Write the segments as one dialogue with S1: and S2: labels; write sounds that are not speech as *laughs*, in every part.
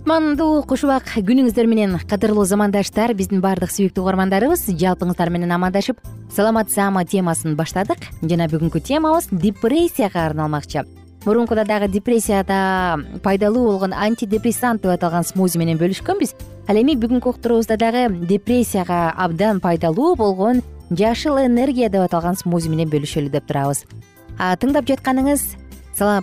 S1: кутмандуу куш убак күнүңүздөр менен кадырлуу замандаштар биздин баардык сүйүктүү угармандарыбыз жалпыңыздар менен амандашып саламат саама темасын баштадык. Жана бүгүнкү темабыз депрессияга арналмакчы. Мурункуда дагы депрессияда пайдалуу болгон антидепрессант деп аталган смузи менен бөлүшкөнбүз ал эми бүгүнкү уктуруубузда дагы депрессияга абдан пайдалуу болгон жашыл энергия деп аталган смузи менен бөлүшөлү деп турабыз. Тыңдап жатканыңыз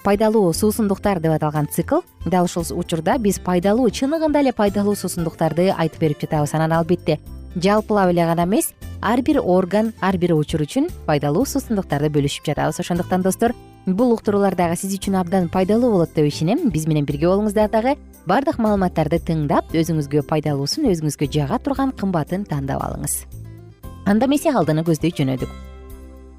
S1: пайдалуу суусундуктар деп аталган цикл. Дал ушул учурда биз пайдалуу чыныгында эле пайдалуу суусундуктарды айтып берип жатабыз анан албетте. Жалпылап эле гана эмес ар бир орган ар бир учур үчүн пайдалуу суусундуктарды бөлүшүп жатабыз. Ошондуктан достор бул уктуруулар дагы сиз үчүн абдан пайдалуу болот деп ишенем. Биз менен бирге болуңуздар дагы. Баардык маалыматтарды тыңдап өзүңүзгө пайдалуусун өзүңүзгө жага турган кымбатын тандап алыңыз. Анда эмесе алдыны көздөй жөнөдүк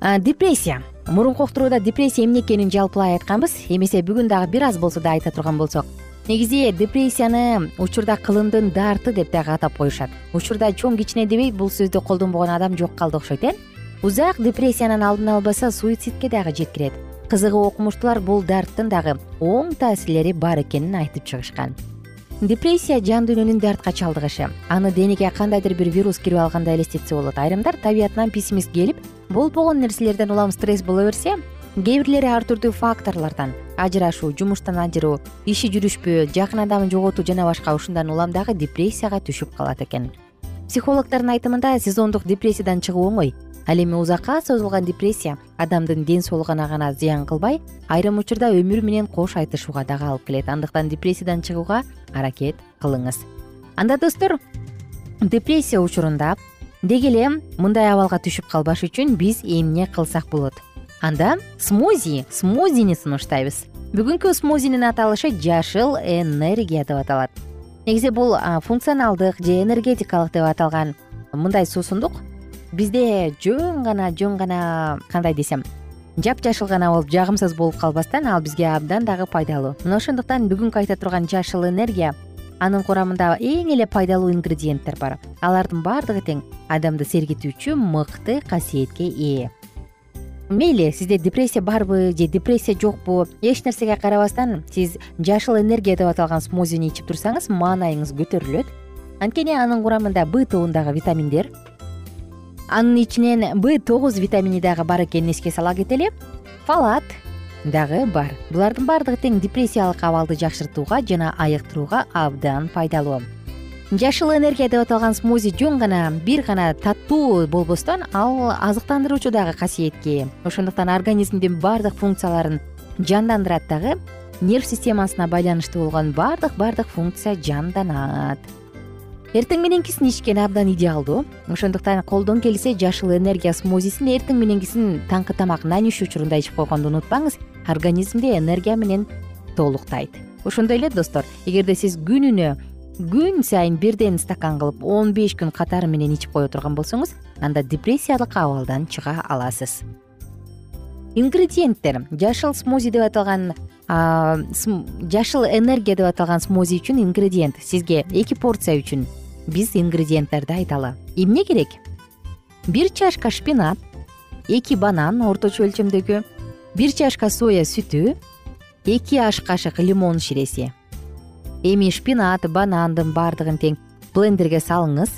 S1: депрессия. Мурунку уктурууда депрессия эмне экенин жалпылай айтканбыз. Эмесе бүгүн дагы бир аз болсо да айта турган болсок. Негизи депрессияны учурда кылымдын дарты деп дагы атап коюшат. Учурда чоң кичине дебей бул сөздү колдонбогон адам жок калды окшойт э? Узак депрессиянын алдын албаса суицидке дагы жеткирет. Кызыгы окумуштуулар бул дарттын дагы оң таасирлери бар экенин айтып чыгышкан депрессия жан дүйнөнүн дартка чалдыгышы аны денеге кандайдыр бир вирус кирип алгандай элестетсе болот. Айрымдар табиятынан пессимист келип болбогон нерселерден улам стресс боло берсе кээ бирлери ар түрдүү факторлордон ажырашуу жумуштан ажыроо иши жүрүшпөө жакын адамын жоготуу жана башка ушундан улам дагы депрессияга түшүп калат экен психологдордун айтымында сезондук депрессиядан чыгуу оңой. Ал эми узакка созулган депрессия адамдын ден соолугуна гана зыян кылбай айрым учурда өмүр менен кош айтышууга дагы алып келет. Андыктан депрессиядан чыгууга аракет кылыңыз. Анда достор депрессия учурунда деги эле мындай абалга түшүп калбаш үчүн биз эмне кылсак болот? Анда смузи смузини сунуштайбыз. Бүгүнкү смузинин аталышы жашыл энергия деп аталат негизи бул функционалдык же энергетикалык деп аталган мындай суусундук. Бизде жөн гана жөн гана кандай десем жапжашыл гана болуп жагымсыз болуп калбастан ал бизге абдан дагы пайдалуу. Мына ошондуктан бүгүнкү айта турган жашыл энергия анын курамында эң эле пайдалуу ингредиенттер бар. Алардын баардыгы тең адамды сергитүүчү мыкты касиетке ээ мейли сизде депрессия барбы же депрессия жокпу? Эч нерсеге карабастан сиз жашыл энергия деп аталган смузини ичип турсаңыз маанайыңыз көтөрүлөт. Анткени анын курамында б тобундагы витаминдер. Анын ичинен б тогуз витамини дагы бар экенин эске сала кетели фалат дагы бар. Булардын баардыгы тең депрессиялык абалды жакшыртууга жана айыктырууга абдан пайдалуу жашыл энергия деп аталган смузи жөн гана бир гана таттуу болбостон ал азыктандыруучу дагы касиетке. Ээ ошондуктан организмдин баардык функцияларын жандандырат дагы нерв системасына байланыштуу болгон баардык баардык функция жанданат. Эртең мененкисин ичкен абдан идеалдуу. Ошондуктан колдон келсе жашыл энергия смозисин эртең мененкисин таңкы тамак нан иш учурунда ичип койгонду унутпаңыз организмди энергия менен толуктайт. Ошондой эле достор эгерде сиз күнүнө күн сайын бирден стакан кылып он беш күн катары менен ичип кое турган болсоңуз анда депрессиялык абалдан чыга аласыз. Ингредиенттер. Жашыл смози деп аталган жашыл энергия деп аталган смози үчүн ингредиент. Сизге эки порция үчүн биз ингредиенттерди айталы. Эмне керек? Бир чашка шпинат эки банан орточо өлчөмдөгү бир чашка соя сүтү эки аш кашык лимон ширеси эми шпинат банандын баардыгын тең блендерге салыңыз.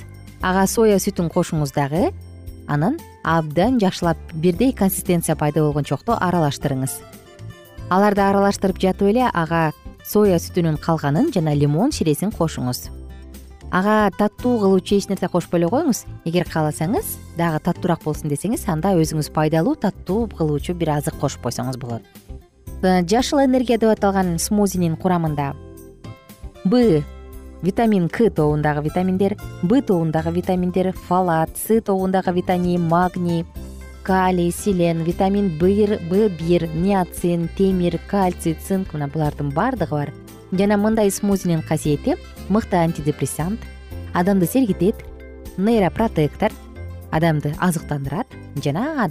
S1: Ага соя сүтүн кошуңуз дагы. Анан абдан жакшылап бирдей консистенция пайда болгончокто аралаштырыңыз. Аларды аралаштырып жатып эле ага соя сүтүнүн калганын жана лимон ширесин кошуңуз. Ага таттуу кылуучу эч нерсе кошпой эле коюңуз. Эгер кааласаңыз дагы таттуураак болсун десеңиз анда өзүңүз пайдалуу таттуу кылуучу бир азык кошуп койсоңуз болот. Жашыл энергия деп аталган смозинин курамында б. Витамин к тобундагы витаминдер б тобундагы витаминдер фалат с тобундагы витамин магний калий селен витамин б бир ниацин темир кальций цинк. Мына булардын баардыгы бар. Жана мындай смозинин касиети мыкты антидепрессант адамды сергитет нейропротектор адамды азыктандырат жана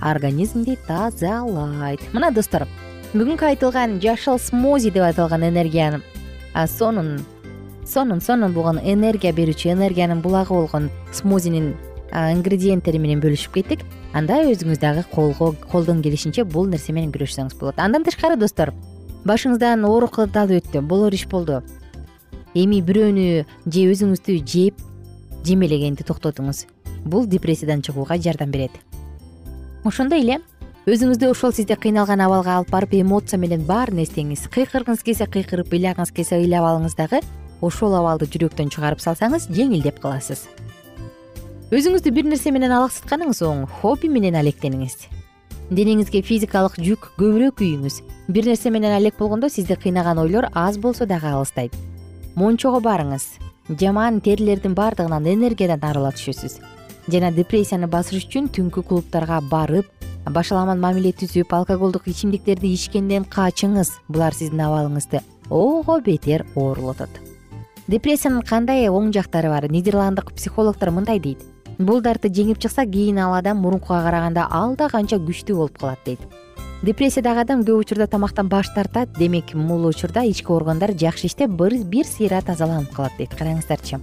S1: организмди тазалайт. Мына достор бүгүнкү айтылган жашыл смози деп аталган энергияны сонун сонун сонун болгон энергия берүүчү энергиянын булагы болгон смозинин ингредиенттери менен бөлүшүп кеттик. Анда өзүңүз дагы колдон келишинче бул нерсе менен күрөшсөңүз болот. Андан тышкары достор башыңыздан оорук каталы өттү болор иш болду. Эми бирөөнү же өзүңүздү жеп жемелегенди токтотуңуз. Бул депрессиядан чыгууга жардам берет. Ошондой эле өзүңүздү ошол сизди кыйналган абалга алып барып эмоция менен баарын эстеңиз кыйкыргыңыз келсе кыйкырып ыйлагыңыз келсе ыйлап алыңыз дагы ошол абалды жүрөктөн чыгарып салсаңыз жеңилдеп каласыз. Өзүңүздү бир нерсе менен алаксытканыңыз оң хобби менен алектениңиз. Денеңизге физикалык жүк көбүрөөк үйүңүз. Бир нерсе менен алек болгондо сизди кыйнаган ойлор аз болсо дагы алыстайт. Мончого барыңыз жаман терилердин баардыгынан энергиядан арыла түшөсүз. Жана депрессияны басыш үчүн түнкү клубтарга барып башаламан мамиле түзүп алкоголдук ичимдиктерди ичкенден качыңыз. Булар сиздин абалыңызды ого бетер оорулотот. Депрессиянын кандай оң жактары бар? Нидерланддык психологдор мындай дейт. Бул дартты жеңип чыкса кийин ал адам мурункуга караганда алда канча күчтүү болуп калат дейт. Депрессиядагы адам көп учурда тамактан баш тартат демек бул учурда ички органдар жакшы иштеп бир сыйра тазаланып калат дейт. Караңыздарчы.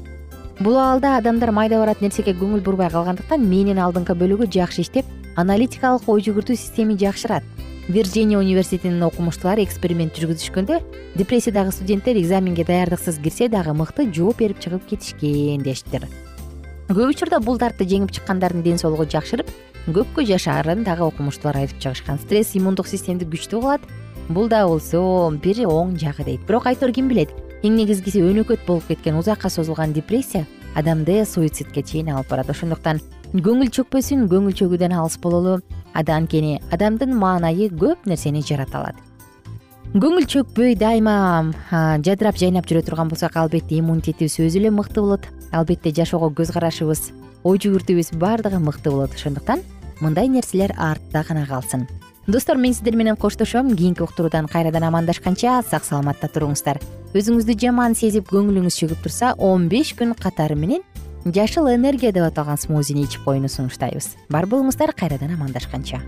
S1: Бул абалда адамдар майда барат нерсеге көңүл бурбай калгандыктан мээнин алдыңкы бөлүгү жакшы иштеп аналитикалык ой жүгүртүү системи жакшырат. Вирджиния университетинин окумуштуулары эксперимент жүргүзүшкөндө депрессиядагы студенттер экзаменге даярдыксыз кирсе дагы мыкты жооп берип чыгып кетишкен деиштир көп учурда бул дартты жеңип чыккандардын ден соолугу жакшырып көпкө жашаарын дагы окумуштуулар айтып чыгышкан. Стресс иммундук системди күчтүү кылат. Бул да болсо бир оң жагы дейт. Бирок айтор ким билет? Эң негизгиси өнөкөт болуп кеткен узакка созулган депрессия адамды суицидке чейин алып барат. Ошондуктан көңүл чөкпөсүн көңүл чөгүүдөн алыс бололу. Анткени адамдын маанайы көп нерсени жарата алат. Көңүл чөкпөй дайыма жадырап жайнап жүрө турган болсок албетте иммунитетибиз өзү эле мыкты болот. Албетте жашоого көз карашыбыз ой жүгүртүүбүз баардыгы мыкты болот. Ошондуктан мындай нерселер артта гана калсын. Достор мен сиздер менен коштошом. Кийинки уктуруудан кайрадан амандашканча сак саламатта туруңуздар. Өзүңүздү жаман сезип көңүлүңүз чөгүп турса он беш күн катары менен жашыл энергия деп аталган смозини ичип коюуну сунуштайбыз. Бар болуңуздар кайрадан амандашканча.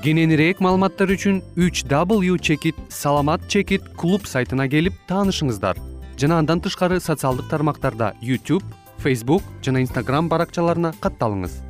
S2: Кененирээк маалыматтар үчүн үч w чекит саламат чекит клуб сайтына келип таанышыңыздар. Жана андан тышкары социалдык тармактарда youtube facebook жана instagram баракчаларына катталыңыз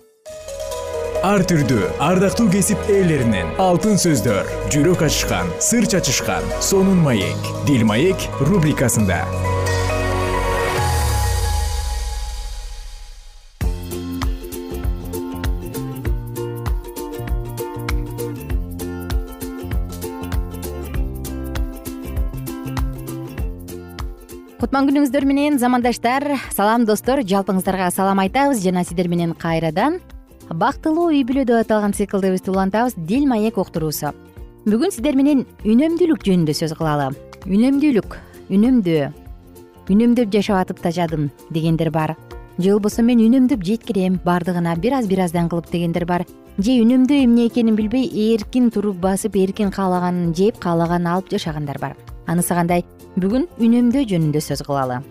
S3: ар түрдүү ардактуу кесип ээлеринен. Алтын сөздөр жүрөк ачышкан сыр чачышкан сонун маек. Дил маек рубрикасында.
S1: Кутман күнүңүздөр менен замандаштар салам достор. Жалпыңыздарга салам айтабыз. Жана сиздер менен кайрадан бактылуу үй бүлө деп аталган циклдебизди улантабыз дил маек уктуруусу. Бүгүн сиздер менен үнөмдүүлүк жөнүндө сөз кылалы. Үнөмдүүлүк үнөмдөө үнөмдөп жашап атып тажадым дегендер бар. Же болбосо мен үнөмдөп жеткирем баардыгына бир аз бир аздан кылып дегендер бар. Же үнөмдөө эмне экенин билбей эркин туруп басып эркин каалаганын жеп каалаганын алып жашагандар бар. Анысы кандай? Бүгүн үнөмдөө жөнүндө сөз кылалы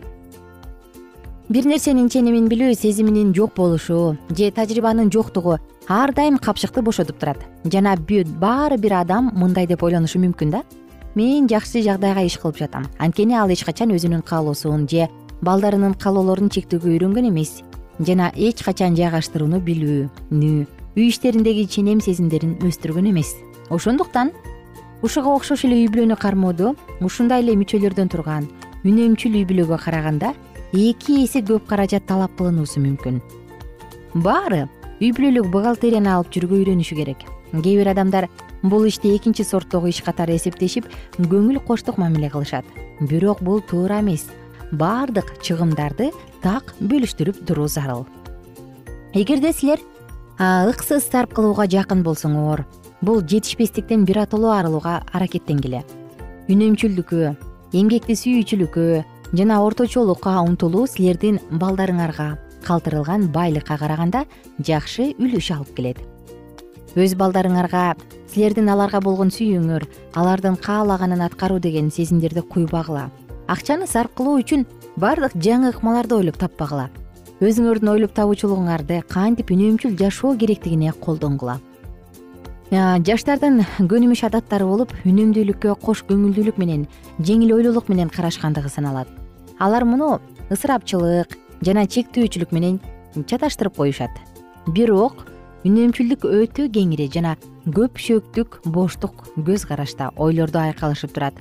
S1: бир нерсенин ченемин билүү сезиминин жок болушу же тажрыйбанын жоктугу ар дайым капчыкты бошотуп турат. Жана баары бир адам мындай деп ойлонушу мүмкүн да. Мен жакшы жагдайга иш кылып жатам. Анткени ал эч качан өзүнүн каалоосун же балдарынын каалоолорун чектөөгө үйрөнгөн эмес. Жана эч качан жайгаштырууну билүүнү үй иштериндеги ченем сезимдерин өстүргөн эмес. Ошондуктан ушуга окшош эле үй бүлөнү кармоодо ушундай эле мүчөлөрдөн турган үнөмчүл үй бүлөгө караганда эки эсе көп каражат талап кылынуусу мүмкүн. Баары үй бүлөлүк бухгалтерияны алып жүрүүгө үйрөнүшү керек. Кээ бир адамдар бул ишти экинчи сорттогу иш катары эсептешип көңүл коштук мамиле кылышат. Бирок бул туура эмес. Баардык чыгымдарды так бөлүштүрүп туруу зарыл. Эгерде силер ыксыз сарп кылууга жакын болсоңор бул жетишпестиктен биротоло арылууга аракеттенгиле. Үнөмчүлдүккө эмгекти сүйүүчүлүккө жана орточолукка умтулуу силердин балдарыңарга калтырылган байлыкка караганда жакшы үлүш алып келет. Өз балдарыңарга силердин аларга болгон сүйүүңөр алардын каалаганын аткаруу деген сезимдерди куйбагыла акчаны сарп кылуу үчүн баардык жаңы ыкмаларды ойлоп таппагыла өзүңөрдүн ойлоп табуучулугуңарды кантип үнөмчүл жашоо керектигине колдонгула. Жаштардын көнүмүш адаттары болуп үнөмдүүлүккө кош көңүлдүүлүк менен жеңил ойлуулук менен карашкандыгы саналат алар муну ысырапчылык жана чектөөчүлүк менен чаташтырып коюшат. Бирок үнөмчүлдүк өтө кеңири жана көпшөөктүк боштук көз карашта ойлорду айкалышып турат.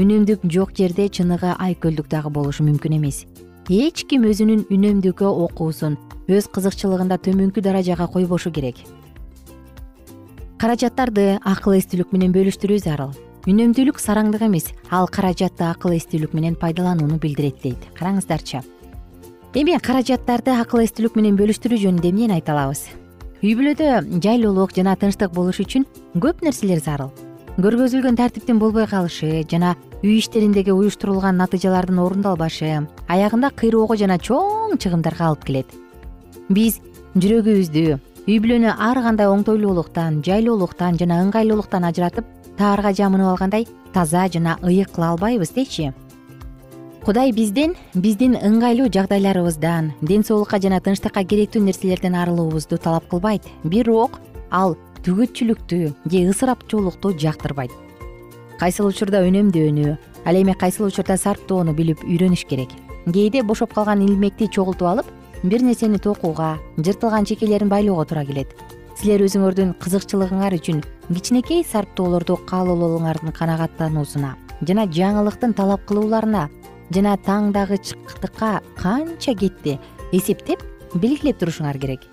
S1: Үнөмдүк жок жерде чыныгы айкөлдүк дагы болушу мүмкүн эмес. Эч ким өзүнүн үнөмдүүлүккө окуусун өз кызыкчылыгында төмөнкү даражага койбошу керек. Каражаттарды акыл эстүүлүк менен бөлүштүрүү зарыл үнөмдүүлүк сараңдык эмес ал каражатты акыл эстүүлүк менен пайдаланууну билдирет дейт. Караңыздарчы. Эми каражаттарды акыл эстүүлүк менен бөлүштүрүү жөнүндө эмнени айта алабыз? Үй бүлөдө жайлуулук жана тынчтык болуш үчүн көп нерселер зарыл. Көргөзүлгөн тартиптин болбой калышы жана үй иштериндеги уюштурулган натыйжалардын орундалбашы аягында кыйроого жана чоң чыгымдарга алып келет. Биз жүрөгүбүздү үй бүлөнү ар кандай оңтойлуулуктан жайлуулуктан жана ыңгайлуулуктан ажыратып таарга жамынып алгандай таза жана ыйык кыла албайбыз дечи. Кудай бизден биздин ыңгайлуу жагдайларыбыздан ден соолукка жана тынчтыкка керектүү нерселерден арылуубузду талап кылбайт. Бирок ал түгөтчүлүктү же ысырапчуулукту жактырбайт. Кайсыл учурда үнөмдөөнү ал эми кайсыл учурда сарптоону билип үйрөнүш керек? Кээде бошоп калган илмекти чогултуп алып бир нерсени токууга жыртылган чекелерин байлоого туура келет силер өзүңөрдүн кызыкчылыгыңар үчүн кичинекей сарптоолорду каалоолоруңардын канагаттануусуна жана жаңылыктын талап кылууларына жана таңдагычтыкка канча кетти эсептеп белгилеп турушуңар керек.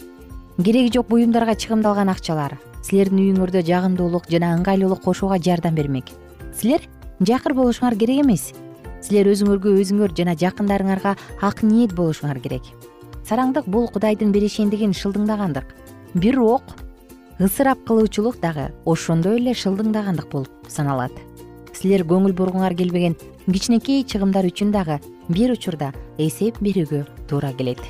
S1: Кереги жок буюмдарга чыгымдалган акчалар силердин үйүңөрдө жагымдуулук жана ыңгайлуулук кошууга жардам бермек. Силер жакыр болушуңар керек эмес. Силер өзүңөргө өзүңөр жана жакындарыңарга ак ниет болушуңар керек. Сараңдык бул кудайдын беришендигин шылдыңдагандык бирок ысырап кылуучулук дагы ошондой эле шылдыңдагандык болуп саналат. Силер көңүл бургуңар келбеген кичинекей чыгымдар үчүн дагы бир учурда эсеп берүүгө туура келет.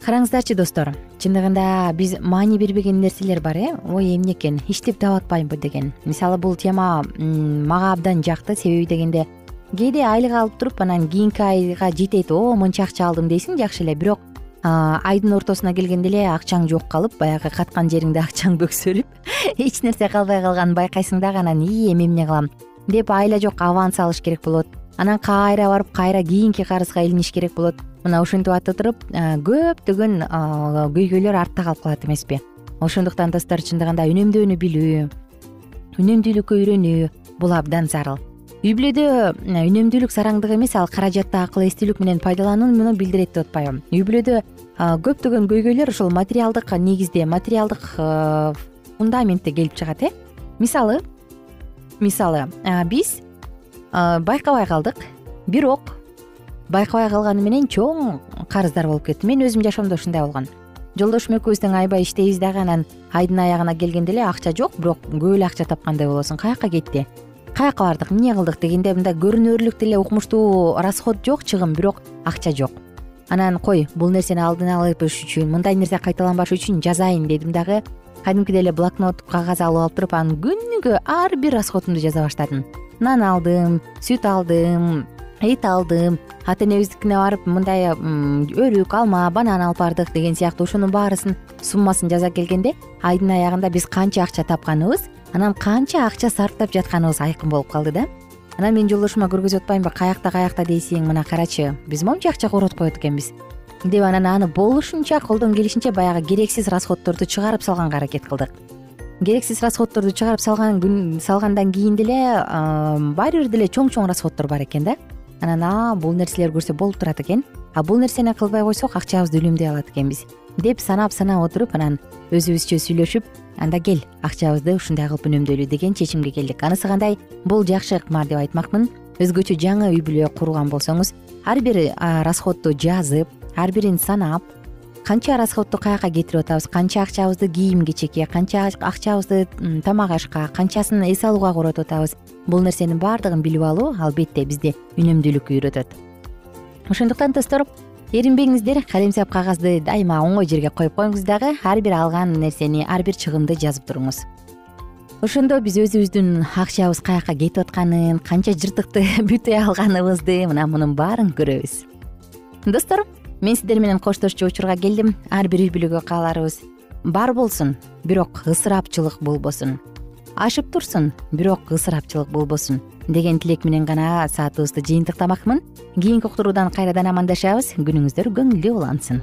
S1: Караңыздарчы достор чындыгында биз маани бербеген нерселер бар э? Ой эмне экен? Иштеп таап атпаймынбы деген. Мисалы бул тема мага абдан жакты себеби дегенде кээде айлык алып туруп анан кийинки айга жетет о мынча акча алдым дейсиң жакшы эле. Бирок айдын ортосуна келгенде эле акчаң жок калып баягы каткан жериңде акчаң бөксөрүп *laughs* эч нерсе калбай калганын байкайсың дагы анан ии эми эмне кылам? Деп айла жок аванс алыш керек болот. Анан кайра барып кайра кийинки карызга илиниш керек болот. Мына ушинтип ата туруп көптөгөн көйгөйлөр артта калып калат эмеспи. Ошондуктан достор чындыгында үнөмдөөнү билүү үнөмдүүлүккө үйрөнүү бул абдан зарыл үй бүлөдө үнөмдүүлүк сараңдык эмес ал каражатты акыл эстүүлүк менен пайдаланууну билдирет деп атпайбы үй бүлөдө көптөгөн көйгөйлөр ушул материалдык негизде материалдык фундаментте келип чыгат э. Мисалы мисалы биз байкабай калдык бирок байкабай калганы менен чоң карыздар болуп кетти. Мен өзүмдүн жашоомдо ушундай болгон. Жолдошум экөөбүз тең аябай иштейбиз дагы анан айдын аягына келгенде эле акча жок бирок көп эле акча тапкандай болосуң каяка кетти каяка бардык эмне кылдык дегенде мындай көрүнөрлүк деле укмуштуу расход жок чыгым бирок акча жок. Анан кой бул нерсени алдын алыш үчүн мындай нерсе кайталанбаш үчүн жазайын дедим дагы кадимкидей эле блокнот кагаз алып алып туруп анан күнүгө ар бир расходумду жаза баштадым. Нан алдым сүт алдым эт алдым ата энебиздикине барып мындай өрүк алма банан алып бардык деген сыяктуу ошонун баарысын суммасын жаза келгенде айдын аягында биз канча акча тапканыбыз анан канча акча сарптап жатканыбыз айкын болуп калды да. Анан мен жолдошума көргөзүп атпаймынбы каякта каякта дейсиң мына карачы биз моунча акча коротуп экенбиз? Деп анан аны болушунча колдон келишинче баягы керексиз расходторду чыгарып салганга аракет кылдык. Керексиз расходторду чыгарып салган салгандан кийин деле баары бир деле чоң чоң расходтор бар экен да. Анан а бул нерселер көрсө болуп турат экен. А бул нерсени кылбай койсок акчабызды үнөмдөй алат экенбиз деп санап санап отуруп анан өзүбүзчө сүйлөшүп анда кел акчабызды ушундай кылып үнөмдөйлү деген чечимге келдик. Анысы кандай? Бул жакшы ыкма деп айтмакмын. Өзгөчө жаңы үй бүлө курган болсоңуз ар бир расходду жазып ар бирин санап канча расходду каяка кетирип атабыз? Канча акчабызды кийим кечекке канча акчабызды тамак ашка канчасын эс алууга коротуп атабыз? Бул нерсенин баардыгын билип алуу албетте бизди үнөмдүүлүккө үйрөтөт. Ошондуктан достор эринбеңиздер калемсап кагазды дайыма оңой жерге коюп коюңуз дагы ар бир алган нерсени ар бир чыгымды жазып туруңуз. Ошондо биз өзүбүздүн акчабыз каяка кетип атканын канча жыртыкты *laughs* бүтөй алганыбызды мына мунун баарын көрөбүз. Достор мен сиздер менен коштошчу учурга келдим. Ар бир үй бүлөгө кааларыбыз. Бар болсун бирок ысырапчылык болбосун ашып турсун бирок ысырапчылык болбосун деген тилек менен гана саатыбызды жыйынтыктамакмын. Кийинки уктуруудан кайрадан амандашабыз. Күнүңүздөр көңүлдүү улансын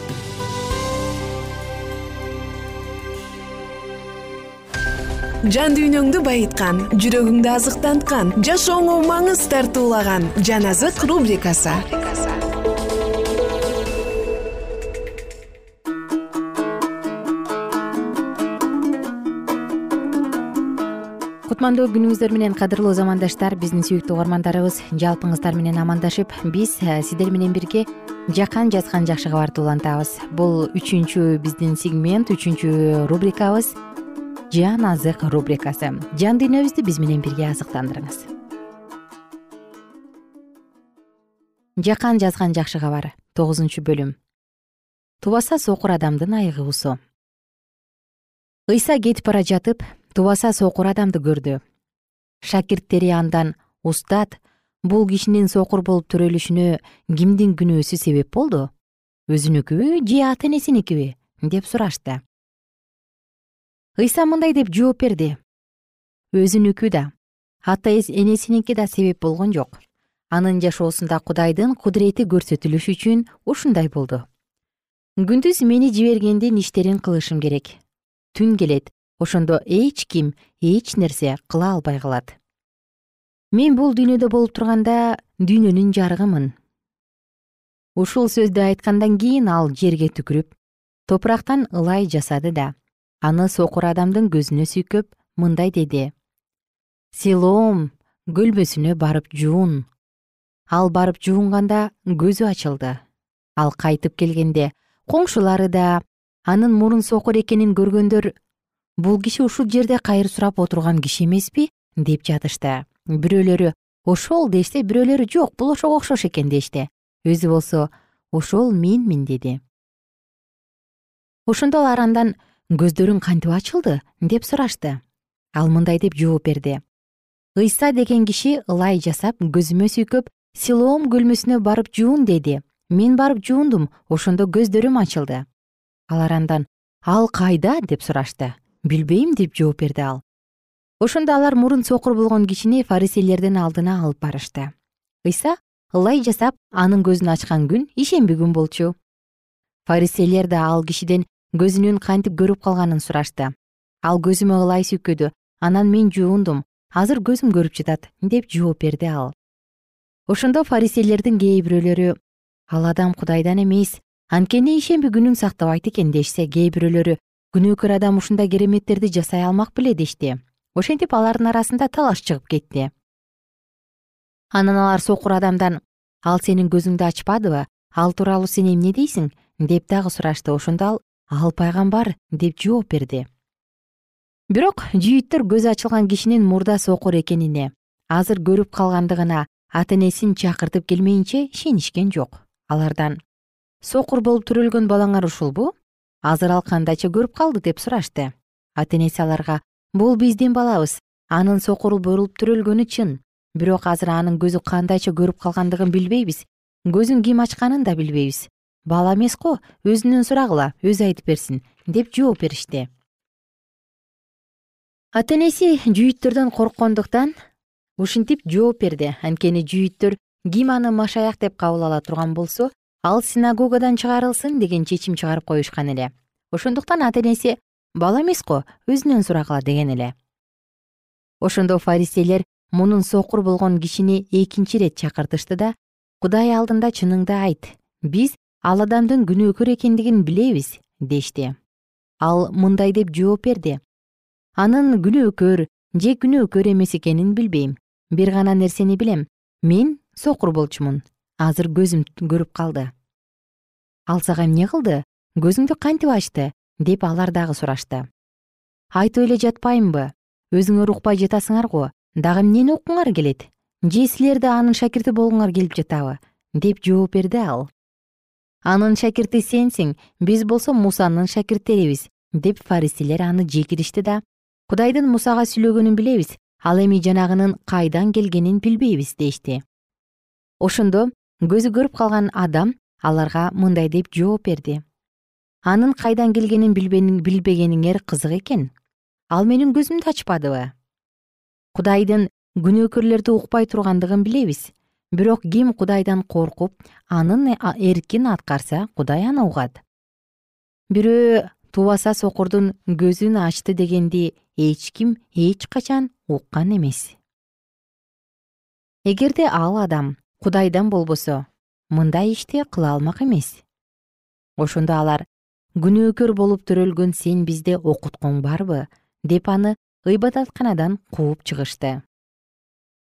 S4: жан дүйнөңдү байыткан жүрөгүңдү азыктанткан жашооңо маңыз тартуулаган жан азык рубрикасы.
S1: Кутмандуу күнүңүздөр менен кадырлуу замандаштар биздин сүйүктүү угармандарыбыз жалпыңыздар менен амандашып биз э, сиздер менен бирге жакан жазган жакшы кабарды улантабыз бул үчүнчү биздин сегмент үчүнчү рубрикабыз жан азык рубрикасы. Жан дүйнөбүздү биз менен бирге азыктандырыңыз. Жакан жазган жакшы кабар тогузунчу бөлүм. Тубаса сокур адамдын айыгуусу ыйса кетип бара жатып тубаса сокур адамды көрдү. Шакирттери андан устат бул кишинин сокур болуп төрөлүшүнө кимдин күнөөсү себеп болду? Өзүнүкүбү же ата энесиникиби деп сурашты ыйса мындай деп жооп берди. Өзүнүкү да ата энесиники да себеп болгон жок. Анын жашоосунда кудайдын кудурети көрсөтүлүш үчүн ушундай болду. Күндүз мени жибергендин иштерин кылышым керек. Түн келет ошондо эч ким эч нерсе кыла албай калат. Мен бул дүйнөдө болуп турганда дүйнөнүн жарыгымын ушул сөздү айткандан кийин ал жерге түкүрүп топурактан ылай жасады да аны сокур адамдын көзүнө сүйкөп мындай деди. Силоом көлбөсүнө барып жуун ал барып жуунганда көзү ачылды. Ал кайтып келгенде коңшулары да анын мурун сокур экенин көргөндөр бул киши ушул жерде кайыр сурап отурган киши эмеспи? деп жатышты. Бирөөлөрү ошол дешсе бирөөлөрү жок бул ошого окшош экен дешти. Өзү болсо ошол менмин деди. Ошондо алар андан көздөрүң кантип ачылды? Деп сурашты. Ал мындай деп жооп берди. Ыйса деген киши ылай жасап көзүмө сүйкөп силоом көлмөсүнө барып жуун деди. Мен барып жуундум ошондо көздөрүм ачылды алар андан ал кайда? деп сурашты. Билбейм деп жооп берди ал. Ошондо алар мурун сокур болгон кишини фариселердин алдына алып барышты. Ыйса ылай жасап анын көзүн ачкан күн ишемби күн болчу. Фариселер да ал кишиден көзүнүн кантип көрүп калганын сурашты. Ал көзүмө ылай сүйкөдү анан мен жуундум. Азыр көзүм көрүп жатат деп жооп берди ал. Ошондо фариселердин кээ бирөөлөрү ал адам кудайдан эмес анткени ишемби күнүн сактабайт экен дешсе кээ бирөөлөрү күнөөкөр адам ушундай кереметтерди жасай алмак беле дешти. Ошентип алардын арасында талаш чыгып кетти. Анан алар сокур адамдан ал сенин көзүңдү ачпадыбы ал тууралуу сен эмне дейсиң? деп дагы сурашты. Ошондо ал ал пайгамбар деп жооп берди. Бирок жүйүттөр көзү ачылган кишинин мурда сокур экенине азыр көрүп калгандыгына ата энесин чакыртып келмейинче ишенишкен жок алардан. Сокур болуп төрөлгөн балаңар ушулбу азыр ал кандайча көрүп калды деп сурашты. Ата энеси аларга бул биздин балабыз анын сокур болуп төрөлгөнү чын. Бирок азыр анын көзү кандайча көрүп калгандыгын билбейбиз көзүн ким ачканын да билбейбиз бала эмес го өзүнөн сурагыла өзү айтып берсин деп жооп беришти. Ата энеси жүйүттөрдөн корккондуктан ушинтип жооп берди. Анткени жүйүттөр ким аны машаяк деп кабыл ала турган болсо ал синагогадан чыгарылсын деген чечим чыгарып коюшкан эле. Ошондуктан ата энеси бала эмес го өзүнөн сурагыла деген эле. Ошондо фариселер мунун сокур болгон кишини экинчи ирет чакыртышты да кудай алдында чыныңды айт биз ал адамдын күнөөкөр экендигин билебиз дешти. Ал мындай деп жооп берди. Анын күнөөкөр же күнөөкөр эмес экенин билбейм. Бир гана нерсени билем. Мен сокур болчумун. Азыр көзүм көрүп калды ал сага эмне кылды? Көзүңдү кантип ачты деп алар дагы сурашты. Айтып эле жатпаймынбы өзүңөр укпай жатасыңар го. Дагы эмнени уккуңар келет? Же силер да анын шакирти болгуңар келип жатабы деп жооп берди ал анын шакирти сенсиң биз болсо мусанын шакирттерибиз деп фариселер аны жекиришти да. Кудайдын мусага сүйлөгөнүн билебиз ал эми жанагынын кайдан келгенин билбейбиз дешти. Ошондо көзү көрүп калган адам аларга мындай деп жооп берди. Анын кайдан келгенин билбегениңер кызык экен ал менин көзүмдү ачпадыбы кудайдын күнөөкөрлөрдү укпай тургандыгын билебиз бирок ким кудайдан коркуп анын эркин аткарса кудай аны угат бирөө тубаса сокурдун көзүн ачты дегенди эч ким эч качан уккан эмес. Эгерде ал адам кудайдан болбосо мындай ишти кыла алмак эмес. Ошондо алар күнөөкөр болуп төрөлгөн сен бизде окуткуң барбы? деп аны ыйбадатканадан кууп чыгышты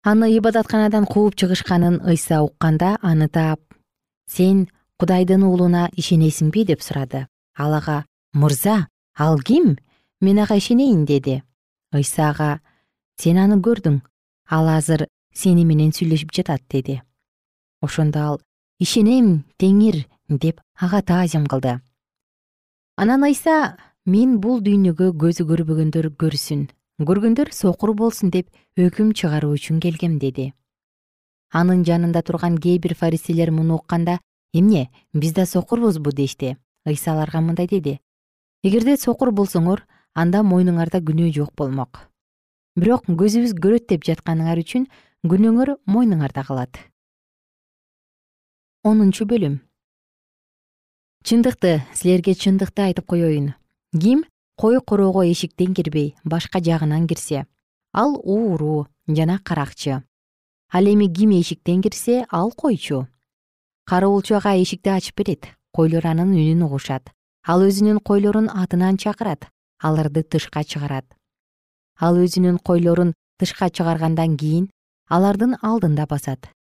S1: аны ыйбадатканадан кууп чыгышканын ыйса укканда аны таап. Сен кудайдын уулуна ишенесиңби деп сурады. Ал ага мырза ал ким? Мен ага ишенейин деди. Ыйса ага сен аны көрдүң. Ал азыр сени менен сүйлөшүп жатат деди. Ошондо ал ишенем теңир деп ага таазим кылды. Анан ыйса мен бул дүйнөгө көзү көрбөгөндөр көрсүн көргөндөр сокур болсун деп өкүм чыгаруу үчүн келгем деди. Анын жанында турган кээ бир фаристейлер муну укканда эмне биз да сокурбузбу дешти. Ыйса аларга мындай деди. Эгерде сокур болсоңор анда мойнуңарда күнөө жок болмок. Бирок көзүбүз көрөт деп жатканыңар үчүн күнөөңөр мойнуңарда калат онунчу бөлүм. Чындыкты силерге чындыкты айтып коеюн ким кой короого эшиктен кирбей башка жагынан кирсе. Ал ууруу жана каракчы. Ал эми ким эшиктен кирсе ал койчу. Кароолчу ага эшикти ачып берет койлор анын үнүн угушат. Ал өзүнүн койлорун атынан чакырат аларды тышка чыгарат. Ал өзүнүн койлорун тышка чыгаргандан кийин алардын алдында басат.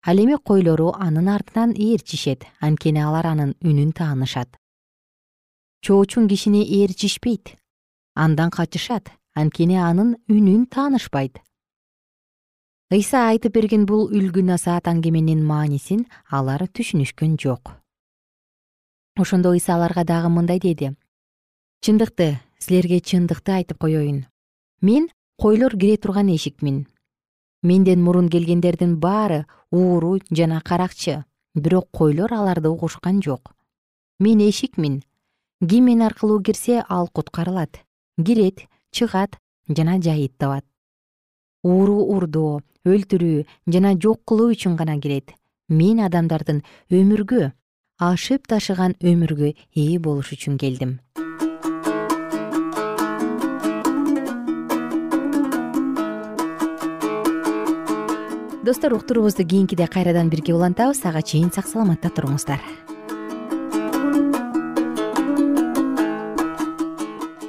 S1: Ал эми койлору анын артынан ээрчишет анткени алар анын үнүн таанышат чоочун кишини ээрчишпейт. Андан качышат анткени анын үнүн таанышпайт. Ыйса айтып берген бул үлгү насаат аңгеменин маанисин алар түшүнүшкөн жок. Ошондо ыйса аларга дагы мындай деди. Чындыкты силерге чындыкты айтып коеюн мен койлор кире турган эшикмин. Менден мурун келгендердин баары ууру жана каракчы. Бирок койлор аларды угушкан жок. Мен эшикмин ким мен аркылуу кирсе ал куткарылат. Кирет чыгат жана жайыт табат. Ууру урдоо өлтүрүү жана жок кылуу үчүн гана кирет. Мен адамдардын өмүргө ашып ташыган өмүргө ээ болуш үчүн келдим. Достор уктуруубузду кийинкиде кайрадан бирге улантабыз. Ага чейин сак саламатта туруңуздар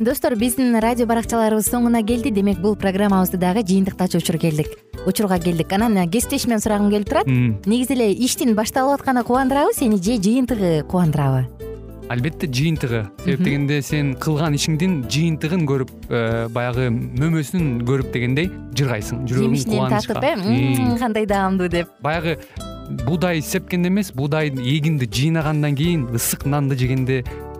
S1: достор биздин радио баракчаларыбыз соңуна келди. Демек бул программабызды дагы жыйынтыктачу учур келдик. Учурга келдик. Анан кесиптешимден сурагым келип турат. Негизи эле иштин башталып атканы кубандырабы сени же жыйынтыгы кубандырабы?
S2: Албетте жыйынтыгы. Себеп дегенде сен кылган ишиңдин жыйынтыгын көрүп э, баягы мөмөсүн көрүп дегендей жыргайсың жүрөгүң
S1: жемишинен татып э? Кандай даамдуу деп.
S2: Баягы буудай сепкенде эмес буудай эгинди жыйнагандан кийин ысык нанды жегенде